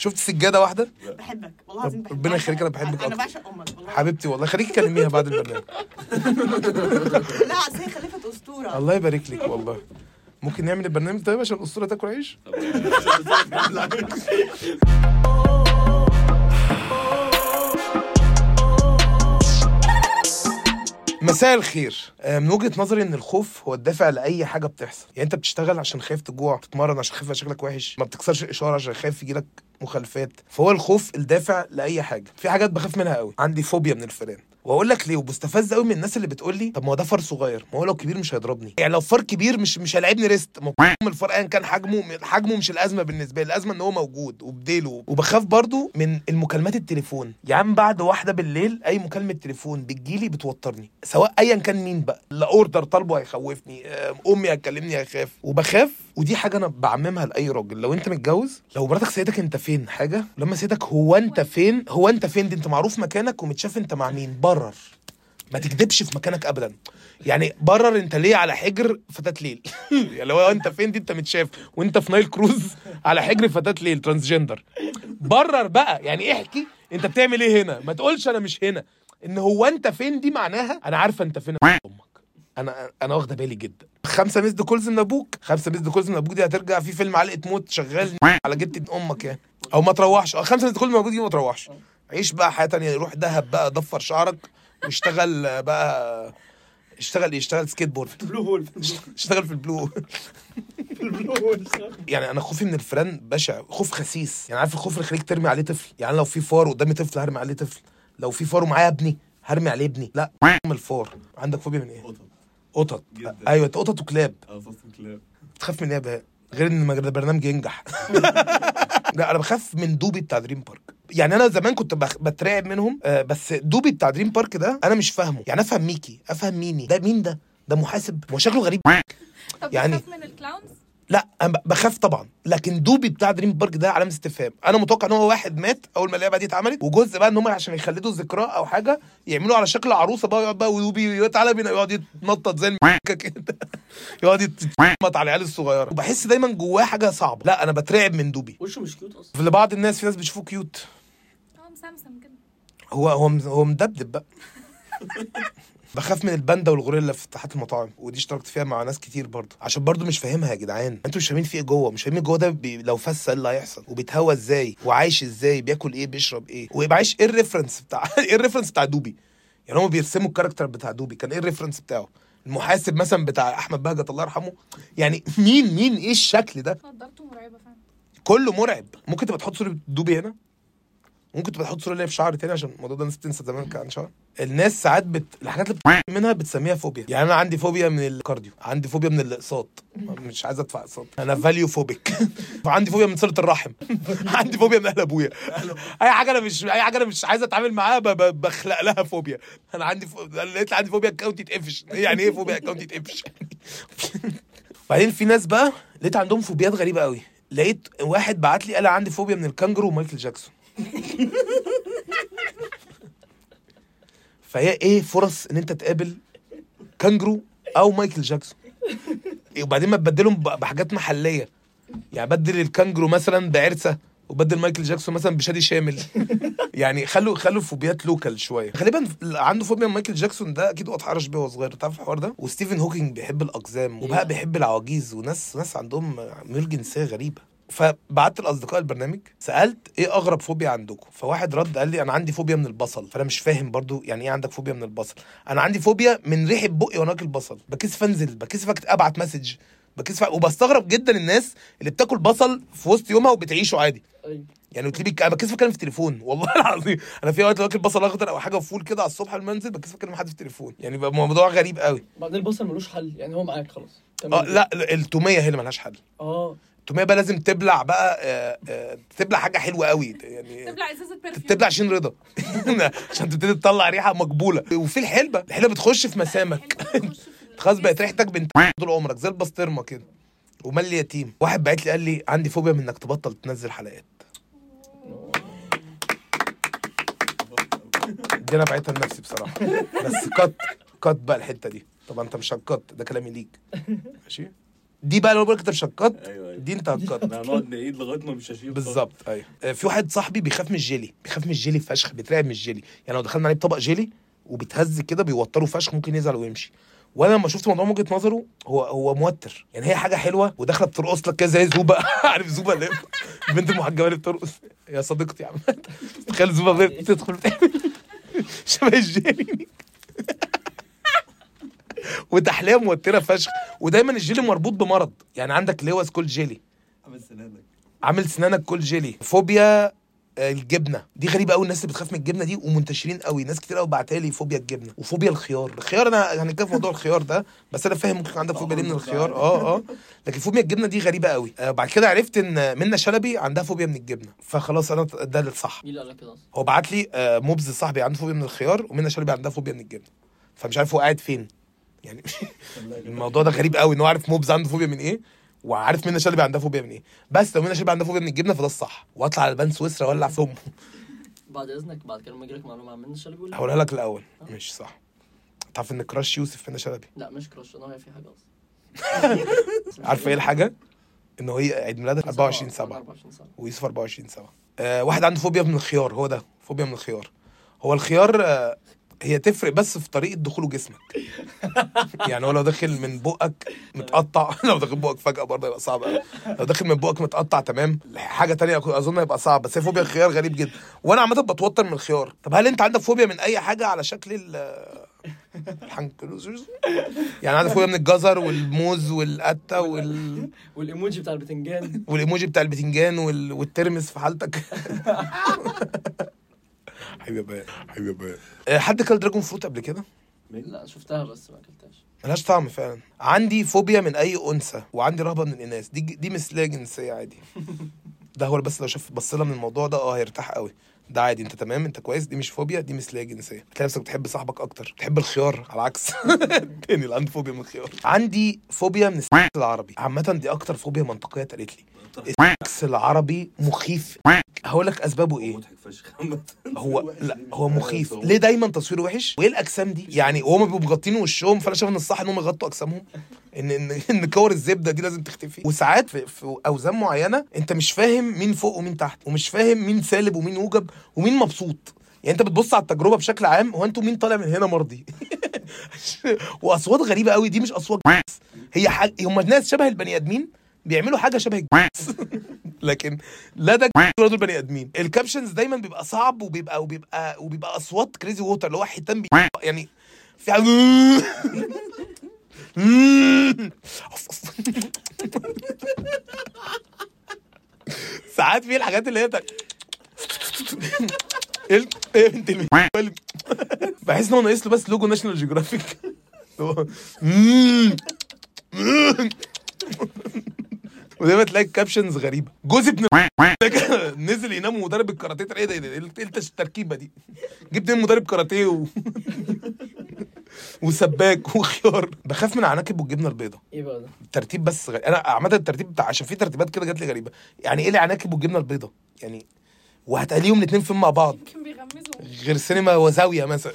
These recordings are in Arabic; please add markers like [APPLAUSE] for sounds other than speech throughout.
شفت سجادة واحدة؟ بحبك والله العظيم بحبك. ربنا يخليك، أنا بحبك أنا. بعشق أمك والله حبيبتي والله خليكي كلميها بعد البرنامج. [LAUGHS] لا أصل هي خلفت أسطورة. الله يبارك لك والله. ممكن نعمل البرنامج طيب عشان الأسطورة تاكل عيش؟ مساء الخير. آه، من وجهة نظري إن الخوف هو الدافع لأي حاجة بتحصل. يعني أنت بتشتغل عشان خايف تجوع تتمرن عشان خايف شكلك وحش ما بتكسرش الاشاره عشان خايف يجيلك مخالفات. فهو الخوف الدافع لأي حاجة. في حاجات بخاف منها قوي. عندي فوبيا من الفئران واقول لك ليه وبستفز قوي من الناس اللي بتقول لي طب ما هو ده فار صغير ما هو لو كبير مش هيضربني. يعني لو فار كبير مش مش هيلاعبني wrist. ما [LAUGHS] الفار ايا كان حجمه حجمه مش الأزمة بالنسبة لي الأزمة إن هو موجود وبديله وبخاف برضو من المكالمات التليفون. يا عم بعد واحدة بالليل أي مكالمة تليفون بتجيلي بتوترني. سواء ايا كان مين بقى. لا order طالبه هيخوفني أمي هتكلمني هيخاف وبخاف ودي حاجة أنا بعممها لأي راجل. لو أنت متجوز لو مراتك سيدك أنت فين؟ حاجة؟ لما سيدك هو أنت فين؟ هو أنت فين؟ دي أنت معروف مكانك ومتشاف أنت مع مين؟ برر ما تكدبش في مكانك ابدا. يعني برر أنت ليه على حجر فتاة ليل؟ [LAUGHS] يعني لو أنت فين دي أنت متشاف وأنت في Nile cruise على حجر فتاة ليل transgender برر بقى. يعني احكي أنت بتعمل إيه هنا؟ ما تقولش أنا مش هنا. إن هو أنت فين دي معناها أنا عارفه أنت فين. أمك [LAUGHS] أنا أنا واخدة بالي جدا. خمسة missed calls من أبوك؟ خمسة missed calls من أبوك دي هترجع في فيلم علقة موت شغال [LAUGHS] على جدة أمك يعني. أو ما تروحش. آه خمسة missed calls من أبوك دي ما تروحش. عيش بقى حياة تانية روح دهب بقى ضفر شعرك واشتغل آه، بقى اشتغل يشتغل skateboard. Blue Hole اشتغل في ال Blue [LAUGHS] ال Blue Hole يعني أنا خوفي من الفئران بشع خوف خسيس. يعني عارف الخوف اللي يخليك ترمي عليه طفل؟ يعني لو في فار قدامي طفل هرمي عليه طفل. لو في فار ومعايا ابني هرمي عليه ابني. لا من الفار. عندك فوبيا من إيه؟ قطط. قطط. أيوه قطط وكلاب. آه فصل كلاب بتخاف من إيه بهاء غير إن البرنامج ينجح. [LAUGHS] لا أنا بخاف من دوبي بتاع Dream Park. يعني أنا زمان كنت بخ... بترعب منهم آه بس دوبي بتاع Dream Park ده أنا مش فاهمه. يعني أفهم ميكي أفهم ميني ده مين ده؟ ده محاسب. هو شكله غريب. طب يعني- بتخاف من ال clowns؟ لا أنا بخاف طبعا. لكن دوبي بتاع Dream Park ده علامة استفهام. أنا متوقع إن هو واحد مات أول ما اللعبة دي اتعملت وجزء بقى إن هم عشان يخلدوا الذكرى أو حاجة يعملوا على شكل عروسة بقى يقعد بقى ودوبي تعالى بينا يقعد يتنطط زي [LAUGHS] كده. يقعد يتنطط على العيال الصغيرة. وبحس دايما جواه حاجة صعبة. لا أنا بترعب من دوبي. وشه مش cute أصلا. في لبعض الناس في ناس بيشوفوه cute مسمسم كده. هو هو هو مدبدب بقى. [LAUGHS] بخاف من الباندا والغوريلا في تحت المطاعم ودي اشتركت فيها مع ناس كتير برضه عشان برضه مش فاهمها يا جدعان. أنتوا مش فاهمين في إيه جوه مش فاهمين جوه ده بي... لو فس إيه اللي هيحصل وبيتهوى إزاي وعايش إزاي بياكل إيه بيشرب إيه ويبقى عايش إيه ال reference بتاع [LAUGHS] إيه ال reference بتاع دوبي. يعني هم بيرسموا ال character بتاع دوبي كان إيه ال reference بتاعه؟ المحاسب مثلا بتاع أحمد بهجت الله يرحمه. يعني مين مين إيه الشكل ده؟ نضارته مرعبة فعلا. كله مرعب. ممكن تبقى تحط صورة دوبي هنا؟ ممكن تبقى تحط صورة هي في شعر تاني عشان الموضوع ده الناس تنسى زمان كان شعر. الناس ساعات بت... الحاجات اللي. منها بتسميها فوبيا. يعني أنا عندي فوبيا من ال cardio عندي فوبيا من الأقساط. مش عايز أدفع أقساط. أنا valU phobic [LAUGHS] عندي فوبيا من صلة الرحم. [LAUGHS] عندي فوبيا من أهل أبويا. [LAUGHS] أي حاجة أنا مش أي حاجة أنا مش عايز أتعامل معاها ب... ب... بخلق لها فوبيا. أنا عندي فو... لقيت عندي فوبيا account يتقفش. يعني إيه فوبيا account يتقفش؟ بعدين في ناس بقى لقيت عندهم فوبيات غريبة قوي لقيت واحد بعت لي قال عندي فوبيا من الكانجرو ومايكل جاكسون. فهي إيه فرص ان انت تقابل كانجرو أو مايكل جاكسون؟ وبعدين ما تبدلهم بحاجات محلية. يعني بدل الكانجرو مثلا بعرسة وبدل مايكل جاكسون مثلا بشادي شامل. يعني خلوا خلوا فوبيات local شوية. غالبا عنده فوبيا من مايكل جاكسون ده أكيد اتحرش بيه وهو صغير. تعرف الحوار ده؟ وستيفن هوكينج بيحب الأقزام وبقى بيحب العواجيز وناس ناس عندهم ميول جنسية غريبة. فبعت لاصدقاء البرنامج سألت إيه أغرب فوبيا عندكم؟ فواحد رد قال لي أنا عندي فوبيا من البصل فأنا مش فاهم برضو يعني إيه عندك فوبيا من البصل؟ أنا عندي فوبيا من ريحة بقي وأنا اكل بصل بكسف أنزل بكسف أبعت message بكسف وبستغرب جدا الناس اللي بتاكل بصل في وسط يومها وبتعيشه عادي. أيوه. يعني قلت لي أنا بكسف اتكلم في التليفون والله [LAUGHS] العظيم. أنا في وقت لو واكل بصل أخضر أو حاجة فول كده على الصبح قبل ما أنزل بكسف اكلم حد في التليفون. يعني بقى موضوع غريب قوي. بعدين البصل ملوش حل يعني هو معاك خلاص. آه. لا التومية هي اللي ملهاش حل. آه. التوميه بقى لازم تبلع بقى آه، آه، تبلع حاجة حلوة قوي. يعني تبلع إزازة perfume تبلع عشان رضا. [LAUGHS] عشان تبتدي تطلع ريحة مقبولة. وفي الحلبة الحلبة بتخش في مسامك. [LAUGHS] خلاص بقت ريحتك بنت. طول عمرك. زي البسطرمة كده. ومال يتيم واحد بعت لي قال لي عندي فوبيا من إنك تبطل تنزل حلقات. دي أنا بعتها لنفسي بصراحة. بس cut cut بقى الحتة دي. طبعا أنت مش هت cut ده كلامي ليك. ماشي؟ دي بقى لو بقول لك أنت مش هت cut. أيوه أيوه. دي أنت هت cut. هنقعد نعيد لغاية ما مش هشيل بالظبط أيوه. آه، في واحد صاحبي بيخاف من الجيلي بيخاف من الجيلي فشخ بيترعب من الجيلي. يعني لو دخلنا عليه بطبق جيلي وبيتهز كده بيوتره فشخ ممكن يزعل ويمشي. وأنا لما شفت الموضوع من وجهة نظره هو هو موتر. يعني هي حاجة حلوة وداخلة بترقص لك كده زي زوبه [LAUGHS] عارف زوبه اللي البنت المحجبة اللي بترقص؟ يا صديقتي عم. تخيل زوبه بتدخل بتعمل [LAUGHS] شبه الجيلي. وتحليه موتره فشخ. ودايما الجيلي مربوط بمرض. يعني عندك لواس كل جيلي. عامل سنانك. عامل سنانك كل جيلي. فوبيا آه، الجبنة. دي غريبة قوي الناس اللي بتخاف من الجبنة دي ومنتشرين قوي ناس كتير قوي بعتها لي فوبيا الجبنة. وفوبيا الخيار. الخيار أنا هنتكلم في موضوع الخيار ده بس أنا فاهم ممكن عندك فوبيا ليه من الخيار. آه آه. لكن فوبيا الجبنة دي غريبة قوي آه بعد كده عرفت إن منى شلبي عندها فوبيا من الجبنة. فخلاص أنا ده الصح مين اللي قال لك كده أصلا؟ هو بعت لي آه موبز صاحبي عنده فوبيا من الخيار ومنى شلبي عندها فوبيا من الجبنة. فمش عارف هو قاعد فين. يعني الموضوع ده غريب قوي إن هو عارف موبز عنده فوبيا من إيه وعارف منى شلبي عندها فوبيا من إيه. بس لو منى شلبي عندها فوبيا من الجبنة فده الصح. واطلع على البان سويسرا اولع في امه بعد إذنك بعد كده لما يجي لك معلومة عن منى شلبي. هقولها لك الأول. مش صح. تعرف إن كراش يوسف منى شلبي؟ لا مش كراش أنا في حاجة أصلا. [LAUGHS] عارفة إيه الحاجة؟ إن هي عيد ميلادها 24 7 24 7 ويوسف 24 7 آه واحد عنده فوبيا من الخيار هو ده فوبيا من الخيار. هو الخيار آه هي تفرق بس في طريقة دخوله جسمك. يعني هو لو داخل من بقك متقطع [LAUGHS] لو داخل بقك فجأة برضه يبقى صعب قوي لو داخل من بقك متقطع تمام؟ حاجة تانية أظن هيبقى صعب بس هي فوبيا الخيار غريب جدا. وأنا عامة بتوتر من الخيار. طب هل أنت عندك فوبيا من أي حاجة على شكل ال [LAUGHS] يعني عندك فوبيا من الجزر والموز والقته وال... [LAUGHS] والإيموجي بتاع البتنجان. والإيموجي بتاع البتنجان وال... والترمس في حالتك. حبيبي حبيبي آه، حد كل dragon fruit قبل كده؟ لا شفتها بس ما أكلتهاش. ملهاش طعم فعلا. عندي فوبيا من أي أنثى وعندي رهبة من الاناث دي دي مثليه جنسيه عادي. [LAUGHS] ده هو بس لو شاف بص لها من الموضوع ده آه هيرتاح قوي. ده عادي أنت تمام أنت كويس. دي مش فوبيا دي مثليه جنسيه تلاقي نفسك بتحب صاحبك أكتر. بتحب الخيار على العكس [LAUGHS] تاني اللي عنده فوبيا من الخيار. عندي فوبيا من العربي. عامة دي أكتر فوبيا منطقية اتقالت لي. السكس العربي مخيف. هقول لك أسبابه إيه. [LAUGHS] هو لا هو مخيف. ليه دايما تصويره وحش؟ وإيه الأجسام دي؟ يعني وهم بيبقوا مغطين وشهم فأنا شايف إن الصح إن هم يغطوا أجسامهم. إن إن إن كور الزبدة دي لازم تختفي. وساعات في, في أوزان معينة أنت مش فاهم مين فوق ومين تحت ومش فاهم مين سالب ومين موجب ومين مبسوط. يعني أنت بتبص على التجربة بشكل عام هو أنتوا مين طالع من هنا مرضي؟ [LAUGHS] وأصوات غريبة قوي دي مش أصوات. هي حاجة هم ناس شبه البني آدمين بيعملوا حاجة شبه الجنس [LAUGHS] لكن لا ده ولا دول بني آدمين. ال captions دايما بيبقى صعب وبيبقى وبيبقى وبيبقى أصوات crazy water اللي هو حيتان بي يعني في [LAUGHS] ساعات في الحاجات اللي هي [LAUGHS] إيه بنت بحس إن هو ناقص له بس logo National Geographic ودايما تلاقي ال captions غريبة. جوز ابن [LAUGHS] [LAUGHS] نزل ينام ومدرب الكاراتيه. إيه ده؟ إيه إيه التركيبة دي؟ جبت مدرب كاراتيه و... [LAUGHS] وسباك وخيار. بخاف من العناكب والجبنة البيضاء إيه بقى ده؟ الترتيب بس غ... أنا عامة الترتيب بتاع عشان في ترتيبات كده جات لي غريبة. يعني إيه العناكب والجبنة البيضاء يعني وهتقليهم الاثنين فين مع بعض. يمكن بيغمزوا. غير سينما وزاوية مثلا.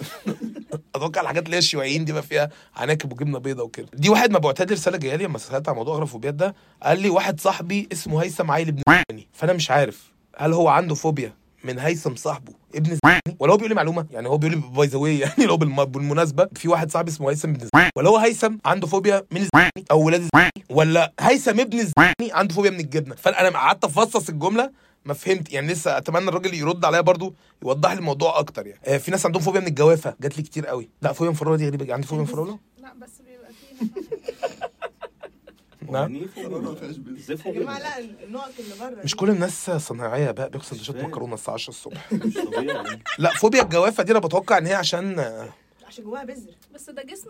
أتوقع الحاجات اللي هي الشيوعيين دي بقى فيها عناكب وجبنة بيضة وكده. دي واحد ما بعتها لي رساله جاية لي لما سألت عن موضوع اغرب فوبيات ده قال لي واحد صاحبي اسمه هيثم عايل ابن فأنا مش عارف هل هو عنده فوبيا من هيثم صاحبه ابن زماني؟ ولا هو بيقول لي معلومة؟ يعني هو بيقول لي by the يعني لو بالم- بالمناسبة في واحد صاحبي اسمه هيثم ابن زماني. ولا هو هيثم عنده فوبيا من الزماني أو ولاد الزماني ولا هيثم ابن الزماني عنده فوبيا من الجبنة؟ فأنا قعدت أفصص الجملة ما فهمت. يعني لسه أتمنى الراجل يرد عليا برضو يوضح لي الموضوع أكتر يعني. آه في ناس عندهم فوبيا من الجوافة جات لي كتير قوي. لا فوبيا من الفراوله دي غريبة. عندي فوبيا من الفراوله لا بس بيبقى فيه. [LAUGHS] نعم. يعني إزاي يا جماعة لا النقط اللي بره مش. كل الناس صناعية بقى بياكل سندوتشات فاهم. مكرونة الساعة 10 الصبح. [LAUGHS] مش طبيعي. لا فوبيا الجوافة دي أنا بتوقع إن هي عشان عشان جواها بذر. بس ده جسم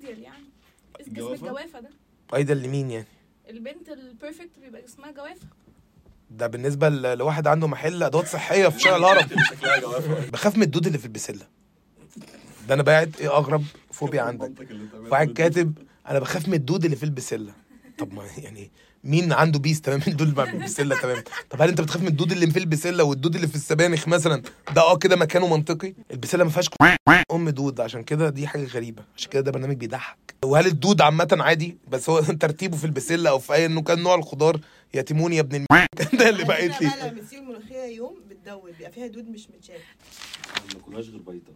ديال يعني. جسم الجوافة؟ الجوافة ده. أيضا لمين يعني؟ البنت البيرفكت بيبقى جسمها جوافة. ده بالنسبة لواحد عنده محل أدوات صحية في شارع الهرم. [LAUGHS] جوافة. بخاف من الدود اللي في البسلة. ده أنا باعت إيه أغرب فوبيا عندك. واحد كاتب أنا بخاف من الدود اللي في البسلة. طب ما يعني مين عنده بيس تمام؟ الدود اللي في البسله تمام. طب هل انت بتخاف من الدود اللي في البسله والدود اللي في السبانخ مثلا؟ ده آه كده مكانه منطقي. البسله ما فيهاش أم دود. عشان كده دي حاجة غريبة. عشان كده ده برنامج بيضحك. وهل الدود عامة عادي؟ بس هو [LAUGHS] ترتيبه في البسله أو في اي إنه كان نوع الخضار يتيمون يا ابن الم... [LAUGHS] [LAUGHS] ده اللي بقيت لي لا لا بتسيب الملوخية يوم بتدوب بيبقى فيها دود مش متشاف ما كناش غير بيضة.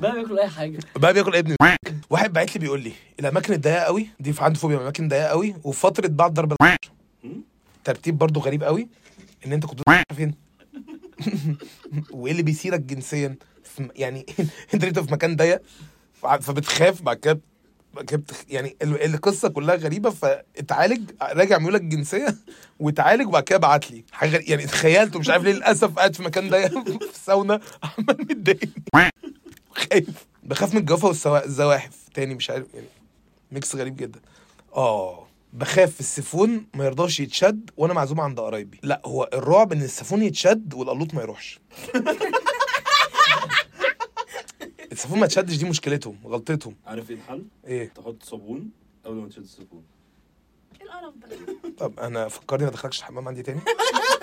بقى بياكل أي حاجة بقى بياكل ابن [LAUGHS] واحد بعت لي بيقول لي الاماكن الضيقه قوي دي في عنده فوبيا من الاماكن الضيقه قوي وفي فتره بعد ضرب. [LAUGHS] ترتيب برضو غريب قوي إن أنت كنت فين [LAUGHS] وإيه اللي بيثيرك جنسيا يعني أنت انت في مكان ضيق فبتخاف بعد كده. يعني ال- القصة كلها غريبة فاتعالج راجع ميولك الجنسيه واتعالج وبعد كده بعت لي حاجة. يعني تخيلت ومش عارف ليه للأسف قاعد في مكان ضيق في الساونا عمال متضايق خايف. بخاف من الجوافه والزواحف. تاني مش عارف يعني mix غريب جدا. آه بخاف السيفون ما يرضاش يتشد وأنا معزوم عند قرايبي. لا هو الرعب إن السيفون يتشد والقلوط ما يروحش. [LAUGHS] السيفون ما يتشدش دي مشكلتهم غلطتهم. عارف إيه الحل؟ إيه؟ تحط صابون قبل ما تشد الصابون إيه القرف ده [LAUGHS] طب أنا فكرني ما ادخلكش الحمام عندي تاني؟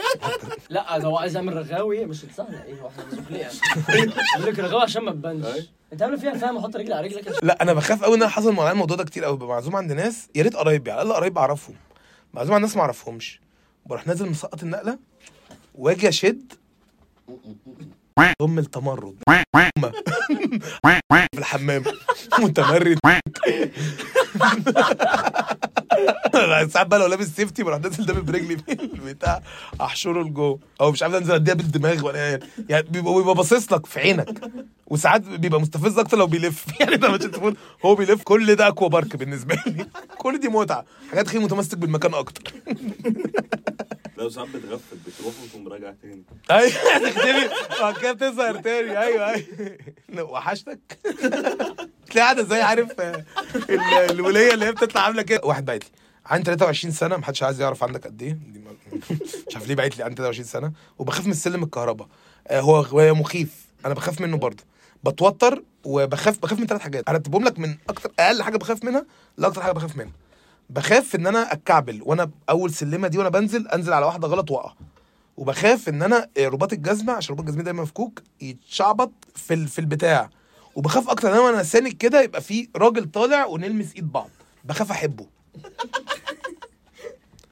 [LAUGHS] لا هو عايز يعمل رغاوي مش سهلة. إيه وإحنا بنشوف ليه [LAUGHS] يقول لك رغاوي عشان ما تبانش. أنت عامل فيها فاهم أحط رجلي على رجلك. لا أنا بخاف قوي إن أنا حصل معايا الموضوع ده كتير قوي ببقى معزوم عند ناس يا ريت قرايبي على الأقل قرايبي أعرفهم. معزوم عند ناس ما أعرفهمش. بروح نازل مسقط النقلة واجي أشد. ضم التمرد. في الحمام. متمرد. [LAUGHS] أنا ساعات بقى لو لابس سيفتي بروح نازل دامي برجلي في البتاع أحشره لجوه. أو مش عارف انزل أديها بالدماغ ولا إيه. يعني بيبقى بيبقى باصص لك في عينك. وساعات بيبقى مستفز أكتر لو بيلف. [LAUGHS] يعني ده مش تقول هو بيلف. كل ده أكوا بارك بالنسبة لي. كل دي متعة. حاجات خير متمسك بالمكان أكتر. [LAUGHS] لو ساعات بتغفل بتروح وتقوم راجع تاني. أيوه. تختفي بعد كده بتظهر تاني. أيوه أيوه. وحشتك. تلاقي قاعدة زي عارف ال- الولية اللي هي بتطلع عاملة كده. واحد بعت لي عندي 23 سنة محدش عايز يعرف عندك قد إيه. مش عارف ليه بعت لي عندي 23 سنة. وبخاف من السلم الكهرباء. آه، هو هو مخيف. أنا بخاف منه برضه. بتوتر وبخاف بخاف من ثلاث حاجات. ارتبهم لك من أكتر أقل حاجة بخاف منها لأكتر حاجة بخاف منها. بخاف إن أنا أتكعبل. وأنا أول سلمة دي وأنا بنزل أنزل على واحدة غلط وأقع. وبخاف إن أنا آه، رباط الجزمة عشان رباط الجزمة دايما مفكوك يتشعبط في في البتاع. وبخاف أكتر ان أنا ساند كده يبقى في راجل طالع ونلمس ايد بعض. بخاف احبه.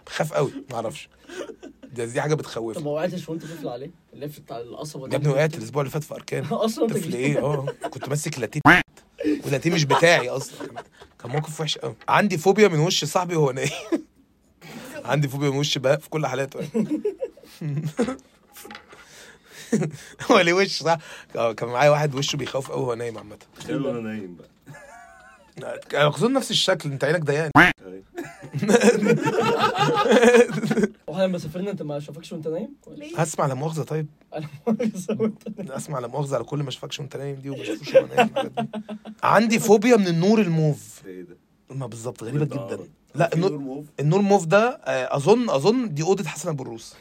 بخاف قوي معرفش دي, دي حاجة طب بتخوفني ما وقعتش وانت طفل عليه؟ اللف بتاع القصبة يا ابني وقعت الأسبوع اللي فات في أركان. [LAUGHS] أصلا طفل إيه؟ آه. كنت ماسك لاتيه. واللاتيه مش بتاعي أصلا. كان موقف وحش قوي. عندي فوبيا من وش صاحبي وهو نايم. [LAUGHS] عندي فوبيا من وش بقى في كل حالاته هو ليه وش صح آه، كان معايا واحد وشه بيخوف قوي وهو نايم عامة تخيل وأنا نايم بقى أنا خصوصا نفس الشكل أنت عينك ضيقان. [LAUGHS] وإحنا لما سافرنا أنت ما شافكش وأنت نايم ليه؟ هسمع لا مؤاخذة طيب [LAUGHS] أنا مؤاخذة وأنت نايم. اسمع لا مؤاخذة على كل ما أشوفكش وأنت نايم دي وما اشوفوش وهو نايم الحاجات دي. عندي فوبيا من النور الموف إيه ده؟ ما بالظبط غريبة ده جدا. لا النور نور موف النور موف ده آه، أظن أظن دي أوضة حسن ابو الروس [LAUGHS]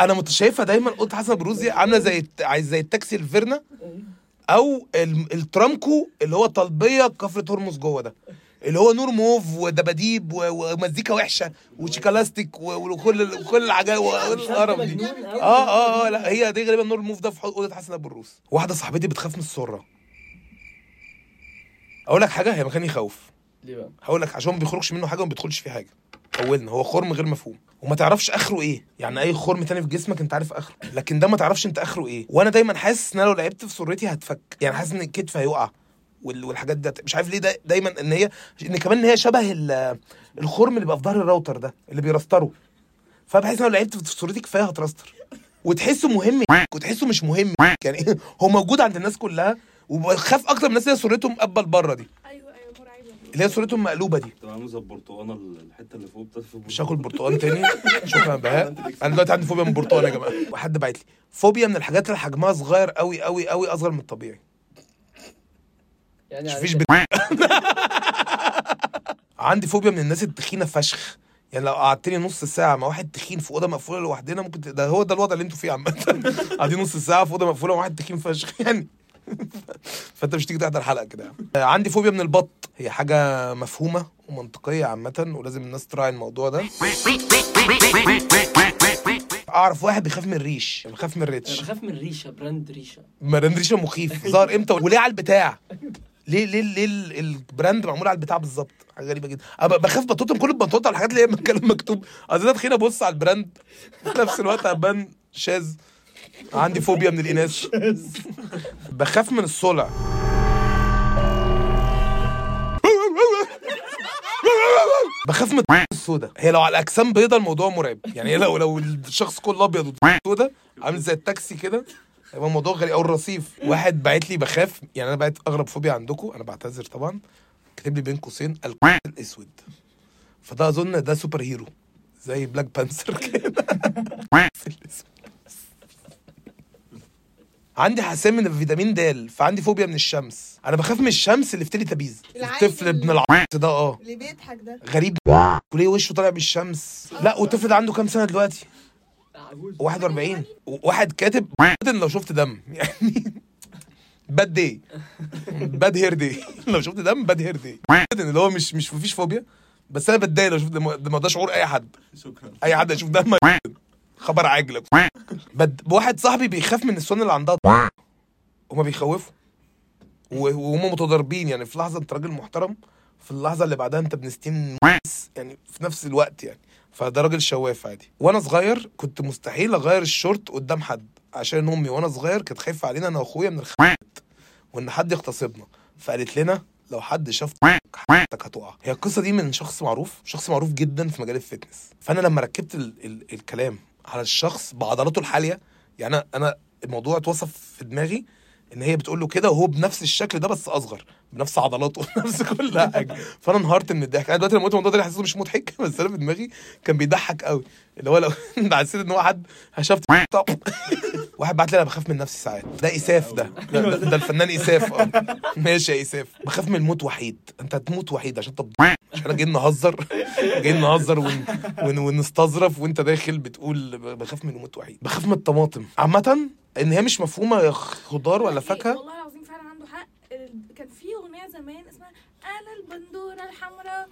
أنا مت- شايفها دايما أوضة حسن الروس دي عاملة زي عايز زي التاكسي الفيرنا أو ال- الترامكو اللي هو طلبية كفر هرمز جوه ده. اللي هو نور موف ودباديب ومزيكا وحشة وشيكالاستيك وكل وكل الحاجات والقرف دي. آه آه آه لا هي دي غالبا نور موف ده في أوضة حسن ابو الروس واحدة صاحبتي بتخاف من السرة. أقول لك حاجة هي مكان يخوف. ليه بقى؟ هقول لك عشان ما بيخرجش منه حاجة وما بيدخلش فيه حاجة. اولنا هو خرم غير مفهوم. وما تعرفش آخره إيه. يعني أي خرم تاني في جسمك أنت عارف آخره. لكن ده ما تعرفش أنت آخره إيه. وأنا دايما حاسس إن أنا لو لعبت في سرتي هتفك. يعني حاسس إن الكتف هيقع وال- والحاجات دي مش عارف ليه دا دايما إن هي إن كمان إن هي شبه ال- الخرم اللي بيبقى في ظهر الراوتر ده اللي بيرستره. فبحس إن لو لعبت في سرتي كفاية هترستر. وتحسه مهم. وتحسه مش مهم. يعني [LAUGHS] هو موجود عند الناس كلها وبخاف أكتر من الناس اللي سرتهم مقبل بره دي. اللي هي صورتهم مقلوبة دي. تبقى عامل زي البرتقانة الحتة اللي فوق بتاعت مش هاكل برتقال تاني. [LAUGHS] شكرا يا بهاء. أنا دلوقتي عندي فوبيا من البرتقال يا جماعة. وحد بعت لي. فوبيا من الحاجات اللي حجمها صغير قوي قوي قوي أصغر من الطبيعي. يعني مفيش. [LAUGHS] عندي فوبيا من الناس التخينة فشخ. يعني لو قعدتني نص ساعة مع واحد تخين في أوضة مقفولة لوحدنا ممكن ده هو ده الوضع اللي أنتوا فيه عامة. [LAUGHS] قاعدين نص ساعة في أوضة مقفولة مع واحد تخين فشخ. يعني. فأنت مش تيجي تحضر حلقة كده يعني. عندي فوبيا من البط. هي حاجة مفهومة ومنطقية عامة ولازم الناس تراعي الموضوع ده. أعرف واحد بيخاف من الريش بيخاف من الريتش. بخاف من ريشه براند ريشة. مراند ريشة مخيف. ظهر إمتى؟ وليه على البتاع. ليه ليه ليه ال- البراند معمول على البتاع بالظبط؟ حاجة غريبة جدا. أنا بخاف بطوطم كل البطوطه الحاجات اللي هي مكان مكتوب. اصل أنا أبص على ال brand في نفس الوقت ابان شاذ. عندي فوبيا من الإناث. بخاف من الصلع بخاف من السوداء. هي لو على الأجسام بيضاء الموضوع مرعب. يعني هي لو لو الشخص كله أبيض وسوداء عامل زي التاكسي كده يبقى الموضوع غريب أو الرصيف. واحد باعت لي بخاف يعني أنا بعت أغرب فوبيا عندكم أنا بعتذر طبعا. كاتب لي بين قوسين الأسود. فده أظن ده super hero زي Black Panther [LAUGHS] كده. [LAUGHS] عندي حساسية من الفيتامين د فعندي فوبيا من الشمس. أنا بخاف من الشمس اللي في Teletubbies. الطفل ابن العبط ده آه. اللي بيضحك ده. غريب. وليه وشه طالع بالشمس؟ لا والطفل ده عنده كام سنة دلوقتي؟ عجوز 41 واحد كاتب [LAUGHS] لو شفت دم. [LAUGHS] يعني bad day bad hair day لو شفت دم bad hair day اللي هو مش مش مفيش فوبيا. بس أنا بتضايق لو شفت دم. ما ده شعور أي حد. شكرا. أي حد يشوف دم. [LAUGHS] خبر عاجل بد... واحد صاحبي بيخاف من السن اللي عندها. هما بيخوفوا. وهما متضاربين. يعني في لحظة انت راجل محترم في اللحظة اللي بعدها انت ابن ستين يعني في نفس الوقت يعني. فده راجل شواف عادي. وأنا صغير كنت مستحيل اغير الشورت قدام حد عشان امي وأنا صغير كانت خايفة علينا أنا واخويا من الخوات وان حد يغتصبنا. فقالت لنا لو حد شاف حياتك هتقع. هي القصة دي من شخص معروف شخص معروف جدا في مجال الفتنس. فأنا لما ركبت ال ال الكلام على الشخص بعضلاته الحالية. يعني أنا الموضوع اتوصف في دماغي إن هي بتقول له كده وهو بنفس الشكل ده بس أصغر بنفس عضلاته [LAUGHS] بنفس كل حاجة. فأنا انهارت من الضحك. أنا دلوقتي لما قلت الموضوع ده حسيته مش مضحك [LAUGHS] بس أنا في دماغي كان بيضحك قوي. اللي هو لو [LAUGHS] حسيت إن هو حد هشفت واحد بعت لي أنا بخاف من نفسي ساعات. ده اساف ده. ده, الفنان اساف آه. ماشي يا اساف بخاف من الموت وحيد. أنت هتموت وحيد عشان طب. إحنا جايين نهزر. جايين نهزر ون... ون... ونستظرف وأنت داخل بتقول بخاف من الموت وحيد. بخاف من الطماطم. عامة إن هي مش مفهومة يا خضار ولا إيه، فاكهة؟ والله العظيم فعلا عنده حق. كان في أغنية زمان اسمها أنا البندورة الحمراء.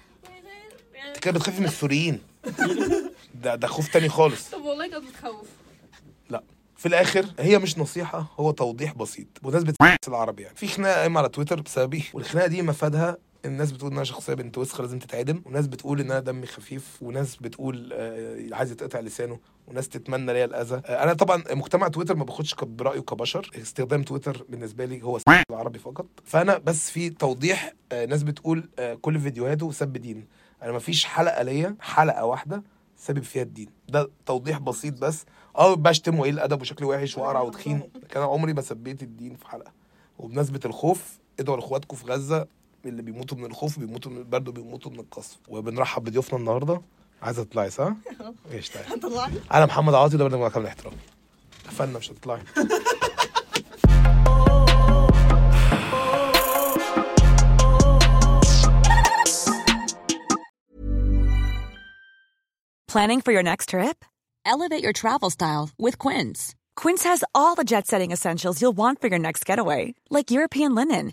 أنت كده بتخافي من السوريين. [LAUGHS] ده ده خوف تاني خالص. طب والله كانت بتخوف. لا. في الآخر هي مش نصيحة هو توضيح بسيط. بمناسبة [LAUGHS] العربي يعني. في خناقة قايمة على تويتر بسببي والخناقة دي مفادها الناس بتقول ان أنا شخصية بنت وسخه لازم تتعدم. وناس بتقول ان أنا دمي خفيف وناس بتقول آه، عايز يتقطع لسانه وناس تتمنى ليا الأذى. آه، أنا طبعا مجتمع تويتر ما باخدش برأيه كبشر. استخدام تويتر بالنسبة لي هو العربي فقط. فأنا بس في توضيح آه، ناس بتقول آه، كل فيديوهاته سب دين. أنا ما فيش حلقة ليا حلقة واحدة سابب فيها الدين. ده توضيح بسيط بس. أه بشتم وايه الادب وشكلي وحش وقرع وتخين. لكن أنا عمري ما سبيت الدين في حلقة. وبمناسبة الخوف ادعوا لاخواتكم في غزة. اللي بيموتوا من الخوف بيموتوا من البرد وبيموتوا من القصف وبنرحب بضيوفنا النهارده. عايزة تطلعي صح؟ [LAUGHS] إيش تعالي هتطلعني أنا محمد عاطي ده برنامج كامل احترام قفلنا مش هتطلعي. Planning for your next trip? Elevate your travel style with Quince. Quince has all the jet setting essentials you'll want for your next getaway, like European linen,